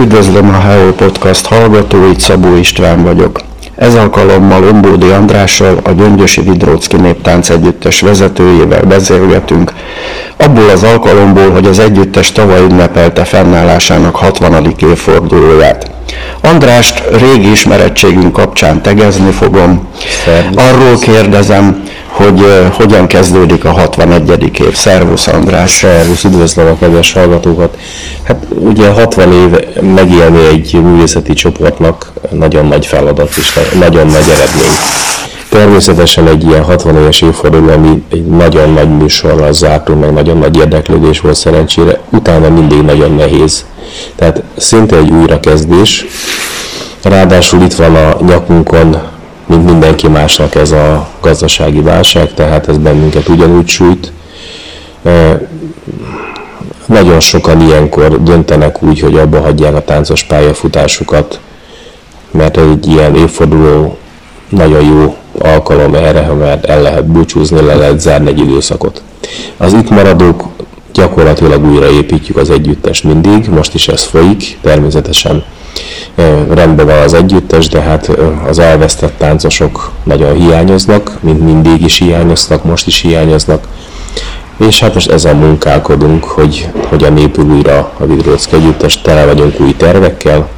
Üdvözlöm a Hello Podcast hallgatóit, Szabó István vagyok. Ez alkalommal Ombódi Andrással, a Gyöngyösi Vidrócki Néptánc Együttes vezetőjével beszélgetünk, abból az alkalomból, hogy az együttes tavaly ünnepelte fennállásának 60. évfordulóját. Andrást régi ismerettségünk kapcsán tegezni fogom. Arról kérdezem, hogy hogyan kezdődik a 61. év. Szervusz András! Szervusz, üdvözlöm a kedves hallgatókat! Hát ugye 60 év megélni egy művészeti csoportnak nagyon nagy feladat és nagyon nagy eredmény. Természetesen egy ilyen 60 éves évforduló, ami egy nagyon nagy műsorral zártunk, meg nagyon nagy érdeklődés volt szerencsére, utána mindig nagyon nehéz. Tehát szinte egy újrakezdés. Ráadásul itt van a nyakunkon mint mindenki másnak ez a gazdasági válság, tehát ez bennünket ugyanúgy sújt. Nagyon sokan ilyenkor döntenek úgy, hogy abba hagyják a táncos pályafutásukat, mert egy ilyen évforduló nagyon jó alkalom erre, mert el lehet búcsúzni, le lehet zárni egy időszakot. Az itt maradók gyakorlatilag újraépítjük az együttest mindig, most is ez folyik, természetesen rendben van az együttes, de hát az elvesztett táncosok nagyon hiányoznak, mint mindig is hiányoznak, most is hiányoznak. És hát most ezzel munkálkodunk, hogy hogyan épül újra a Vidrócki Együttes, tele vagyunk új tervekkel,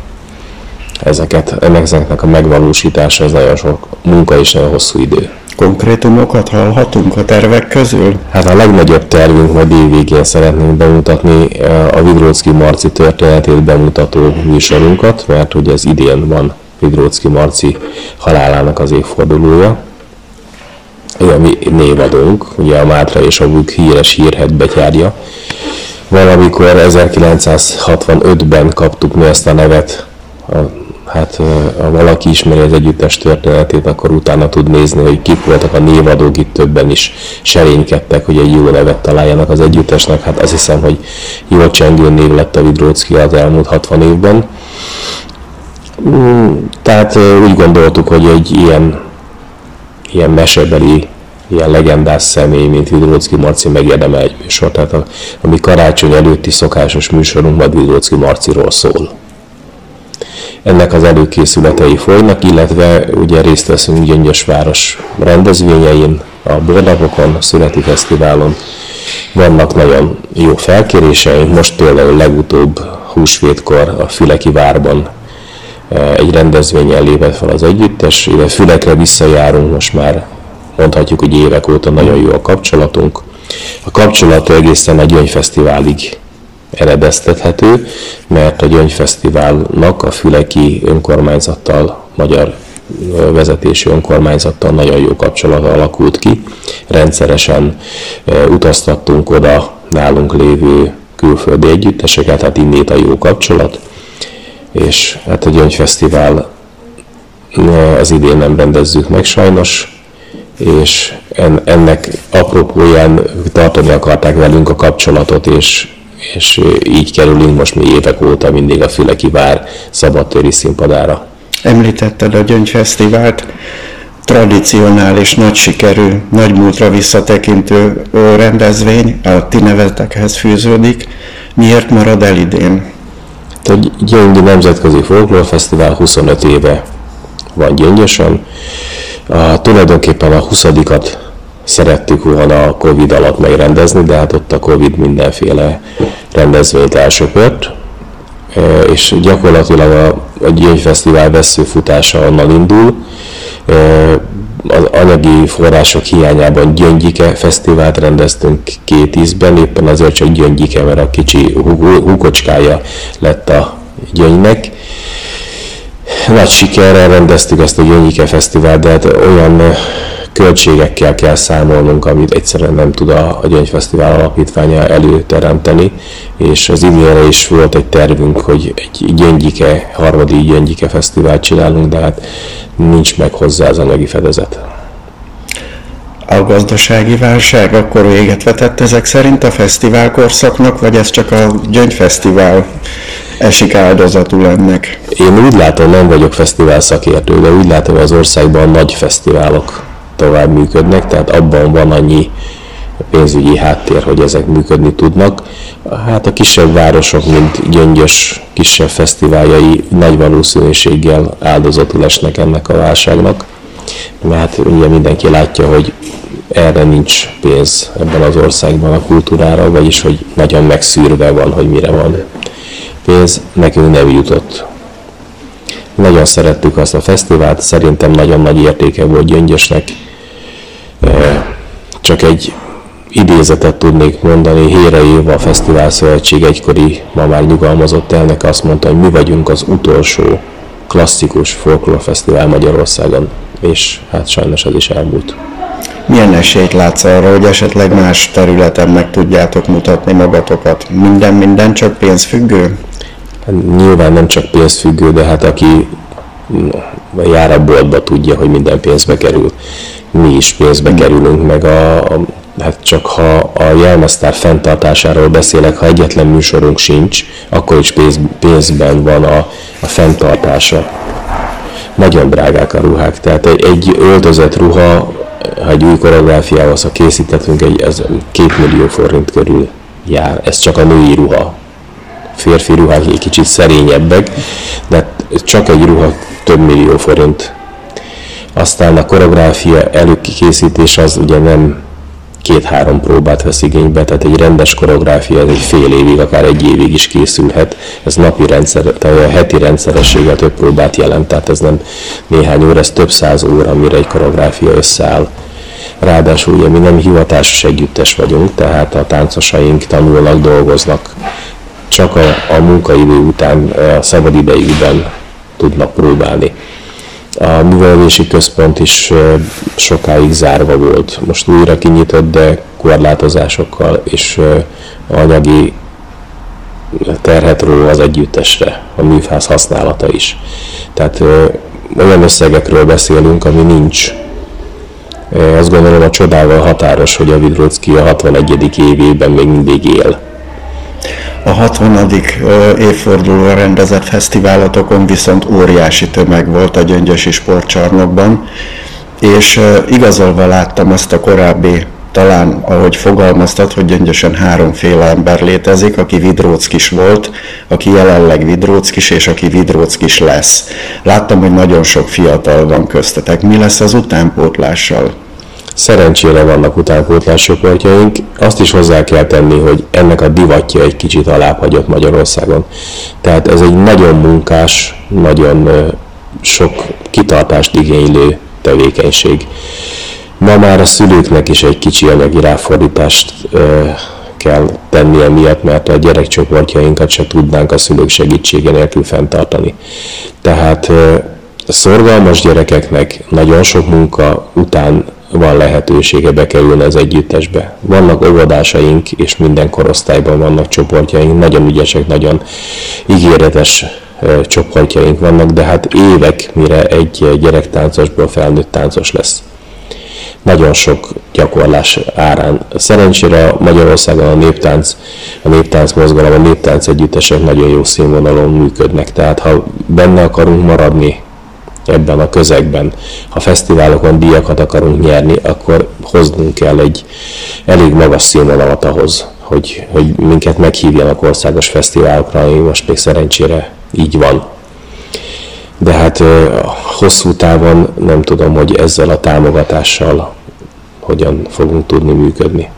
ezeket, ezeknek a megvalósítása az nagyon sok munka és nagyon hosszú idő. Konkrétumokat hallhatunk a tervek közül? Hát a legnagyobb tervünk majd évvégén szeretnénk bemutatni eh, a Vidrócki Marci történetét bemutató műsorunkat, mert ugye ez idén van Vidrócki Marci halálának az évfordulója. Ő a mi névadónk, ugye a Mátra és a Vuk híres hírhet betyárja. Valamikor 1965-ben kaptuk mi ezt a nevet a hát ha valaki ismeri az együttes történetét, akkor utána tud nézni, hogy kik voltak a névadók, itt többen is serénykedtek, hogy egy jó nevet találjanak az együttesnek. Hát azt hiszem, hogy jó csengő név lett a Vidrócki az elmúlt 60 évben. Mm, tehát úgy gondoltuk, hogy egy ilyen, ilyen mesebeli ilyen legendás személy, mint Vidrócki Marci megérdemel egy műsor. Tehát a, a mi karácsony előtti szokásos műsorunk majd Vidrócki Marciról szól ennek az előkészületei folynak, illetve ugye részt veszünk Gyöngyösváros rendezvényein, a Bornapokon, a Születi Fesztiválon. Vannak nagyon jó felkéréseink, most például legutóbb húsvétkor a Füleki Várban e, egy rendezvényen lépett fel az együttes, ide Fülekre visszajárunk most már, mondhatjuk, hogy évek óta nagyon jó a kapcsolatunk. A kapcsolat egészen a Gyöngyfesztiválig eredeztethető, mert a Gyöngyfesztiválnak a Füleki önkormányzattal, magyar vezetési önkormányzattal nagyon jó kapcsolat alakult ki. Rendszeresen utaztattunk oda nálunk lévő külföldi együtteseket, hát innét a jó kapcsolat, és hát a Gyöngyfesztivál az idén nem rendezzük meg sajnos, és ennek apropóján tartani akarták velünk a kapcsolatot, és és így kerülünk most mi évek óta mindig a Füleki Vár szabadtéri színpadára. Említetted a Gyöngyfesztivált, tradicionális, nagy sikerű, nagy múltra visszatekintő rendezvény, a ti nevetekhez fűződik. Miért marad el idén? A Gyöngyi Nemzetközi Folklórfesztivál 25 éve van Gyöngyösen. A, tulajdonképpen a 20 szerettük volna a Covid alatt megrendezni, de hát ott a Covid mindenféle rendezvényt elsöpört, és gyakorlatilag a, a Gyöngyfesztivál veszőfutása onnan indul. Az anyagi források hiányában Gyöngyike fesztivált rendeztünk két ízben, éppen azért csak Gyöngyike, mert a kicsi húkocskája lett a Gyöngynek. Nagy sikerrel rendeztük ezt a Gyöngyike fesztivált, de hát olyan költségekkel kell számolnunk, amit egyszerűen nem tud a, a Gyöngyfesztivál alapítványa előteremteni, és az idénre is volt egy tervünk, hogy egy gyöngyike, harmadik gyöngyike fesztivált csinálunk, de hát nincs meg hozzá az anyagi fedezet. A gazdasági válság akkor véget vetett ezek szerint a fesztivál korszaknak, vagy ez csak a gyöngyfesztivál esik áldozatul ennek? Én úgy látom, nem vagyok fesztivál szakértő, de úgy látom, az országban nagy fesztiválok tovább működnek, tehát abban van annyi pénzügyi háttér, hogy ezek működni tudnak. Hát a kisebb városok, mint Gyöngyös kisebb fesztiváljai nagy valószínűséggel áldozatul esnek ennek a válságnak, mert ugye mindenki látja, hogy erre nincs pénz ebben az országban a kultúrára, vagyis hogy nagyon megszűrve van, hogy mire van pénz, nekünk nem jutott. Nagyon szerettük azt a fesztivált, szerintem nagyon nagy értéke volt Gyöngyösnek. Csak egy idézetet tudnék mondani, Hére Éva a Fesztivál Szövetség egykori, ma már nyugalmazott elnök azt mondta, hogy mi vagyunk az utolsó klasszikus folklórfesztivál Magyarországon, és hát sajnos ez is elmúlt. Milyen esélyt látsz arra, hogy esetleg más területen meg tudjátok mutatni magatokat? Minden, minden csak pénzfüggő? Hát nyilván nem csak pénzfüggő, de hát aki jár a boltba tudja, hogy minden pénzbe kerül. Mi is pénzbe kerülünk, meg a, a hát csak ha a jelmeztár fenntartásáról beszélek, ha egyetlen műsorunk sincs, akkor is pénz, pénzben van a, a fenntartása. Nagyon drágák a ruhák, tehát egy, egy öltözött ruha, ha egy új koreográfiával ha készítettünk, egy, ez két millió forint körül jár. Ez csak a női ruha. Férfi ruhák egy kicsit szerényebbek, de csak egy ruha több millió forint. Aztán a koreográfia előkészítés az ugye nem két-három próbát vesz igénybe, tehát egy rendes koreográfia, egy fél évig, akár egy évig is készülhet. Ez napi rendszer, tehát heti rendszerességgel több próbát jelent, tehát ez nem néhány óra, ez több száz óra, mire egy koreográfia összeáll. Ráadásul ugye mi nem hivatásos együttes vagyunk, tehát a táncosaink tanulnak, dolgoznak, csak a, a munkaidő után, a szabadidejükben tudnak próbálni. A művelési központ is sokáig zárva volt. Most újra kinyitott, de korlátozásokkal és anyagi terhet ró az együttesre, a műfáz használata is. Tehát olyan összegekről beszélünk, ami nincs. Azt gondolom a csodával határos, hogy a Vidrocki a 61. évében még mindig él a 60. évfordulóra rendezett fesztiválatokon viszont óriási tömeg volt a Gyöngyösi sportcsarnokban, és igazolva láttam azt a korábbi talán, ahogy fogalmaztad, hogy gyöngyösen háromféle ember létezik, aki Vidróckis volt, aki jelenleg Vidróckis, és aki Vidróckis lesz. Láttam, hogy nagyon sok fiatal van köztetek. Mi lesz az utánpótlással? Szerencsére vannak utánpótlás csoportjaink. Azt is hozzá kell tenni, hogy ennek a divatja egy kicsit alábbhagyott Magyarországon. Tehát ez egy nagyon munkás, nagyon sok kitartást igénylő tevékenység. Ma már a szülőknek is egy kicsi anyagi ráfordítást kell tennie miatt, mert a gyerekcsoportjainkat se tudnánk a szülők segítsége nélkül fenntartani. Tehát szorgalmas gyerekeknek nagyon sok munka után van lehetősége bekerülni az együttesbe. Vannak óvodásaink, és minden korosztályban vannak csoportjaink, nagyon ügyesek, nagyon ígéretes csoportjaink vannak, de hát évek, mire egy gyerektáncosból felnőtt táncos lesz. Nagyon sok gyakorlás árán. Szerencsére Magyarországon a néptánc, a néptánc mozgalom, a néptánc együttesek nagyon jó színvonalon működnek, tehát ha benne akarunk maradni ebben a közegben, ha fesztiválokon díjakat akarunk nyerni, akkor hoznunk kell egy elég magas színvonalat ahhoz, hogy, hogy minket meghívjanak országos fesztiválokra, ami most még szerencsére így van. De hát hosszú távon nem tudom, hogy ezzel a támogatással hogyan fogunk tudni működni.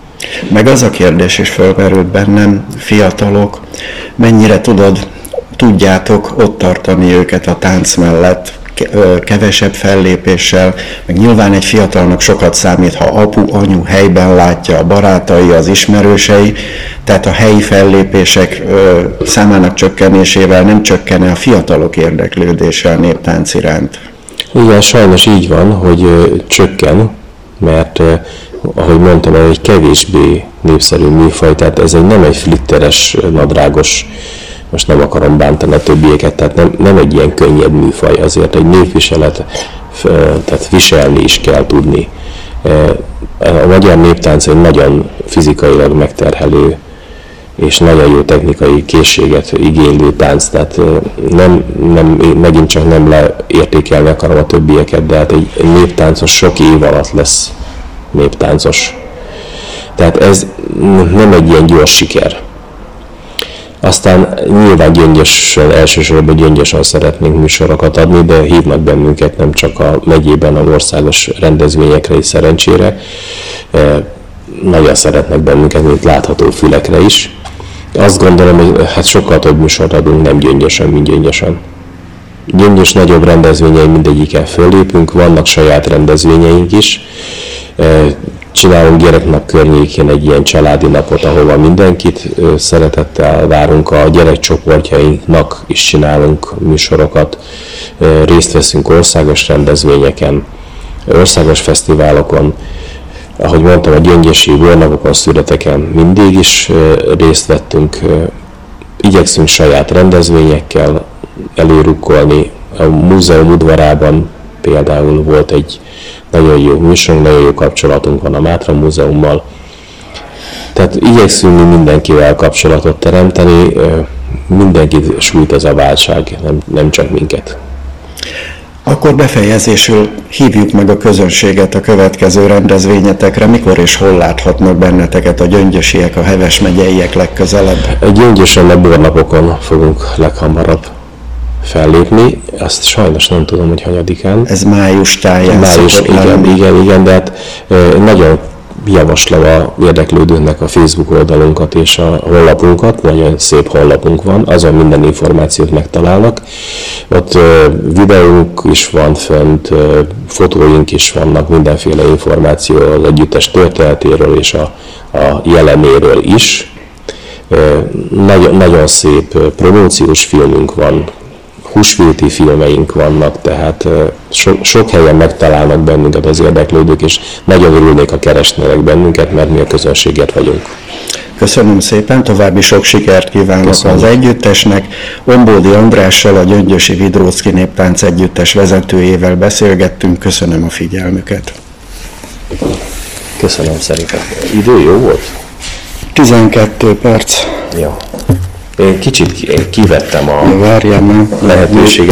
Meg az a kérdés is felmerült bennem, fiatalok, mennyire tudod, tudjátok ott tartani őket a tánc mellett, kevesebb fellépéssel, meg nyilván egy fiatalnak sokat számít, ha apu, anyu helyben látja a barátai, az ismerősei, tehát a helyi fellépések számának csökkenésével nem csökkene a fiatalok érdeklődése a néptánc iránt. Igen, sajnos így van, hogy csökken, mert ahogy mondtam, egy kevésbé népszerű műfaj, tehát ez egy nem egy flitteres, nadrágos most nem akarom bántani a többieket, tehát nem, nem egy ilyen könnyed műfaj, azért egy népviselet, tehát viselni is kell tudni. A magyar néptánc egy nagyon fizikailag megterhelő és nagyon jó technikai készséget igénylő tánc, tehát nem, nem, megint csak nem leértékelni akarom a többieket, de hát egy néptáncos sok év alatt lesz néptáncos. Tehát ez nem egy ilyen gyors siker. Aztán nyilván gyöngyösen, elsősorban gyöngyösen szeretnénk műsorokat adni, de hívnak bennünket nem csak a megyében, a országos rendezvényekre is szerencsére. Nagyon szeretnek bennünket, mint látható fülekre is. Azt gondolom, hogy hát sokkal több műsort adunk nem gyöngyösen, mint gyöngyösen. Gyöngyös nagyobb rendezvényei mindegyikkel föllépünk, vannak saját rendezvényeink is csinálunk gyereknap környékén egy ilyen családi napot, ahova mindenkit szeretettel várunk, a gyerekcsoportjainknak is csinálunk műsorokat, részt veszünk országos rendezvényeken, országos fesztiválokon, ahogy mondtam, a gyöngyösi vornapokon, születeken mindig is részt vettünk, igyekszünk saját rendezvényekkel előrukkolni, a múzeum udvarában például volt egy nagyon jó műsorunk, nagyon jó kapcsolatunk van a Mátra Múzeummal. Tehát igyekszünk mi mindenkivel kapcsolatot teremteni, mindenkit sújt az a válság, nem, nem csak minket. Akkor befejezésül hívjuk meg a közönséget a következő rendezvényetekre. Mikor és hol láthatnak benneteket a gyöngyösiek, a heves megyeiek legközelebb? Gyöngyösen a bornapokon fogunk leghamarabb fellépni, azt sajnos nem tudom, hogy hanyadikán. Ez május táján Május, igen, lenni. igen, igen, de hát nagyon javaslom a érdeklődőnek a Facebook oldalunkat és a honlapunkat, nagyon szép honlapunk van, azon minden információt megtalálnak. Ott videónk is van fönt, fotóink is vannak, mindenféle információ az együttes történetéről és a, a jelenéről is. Nagyon, nagyon szép promóciós filmünk van, húsvéti filmeink vannak, tehát so, sok helyen megtalálnak bennünket az érdeklődők, és nagyon örülnék, ha keresnének bennünket, mert mi a közönséget vagyunk. Köszönöm szépen, további sok sikert kívánok Köszönöm. az együttesnek. Ombódi Andrással, a Gyöngyösi Vidrócki Néptánc Együttes vezetőjével beszélgettünk. Köszönöm a figyelmüket. Köszönöm szerintem. Idő jó volt? 12 perc. Jó. Én kicsit kivettem a Várjál lehetőséget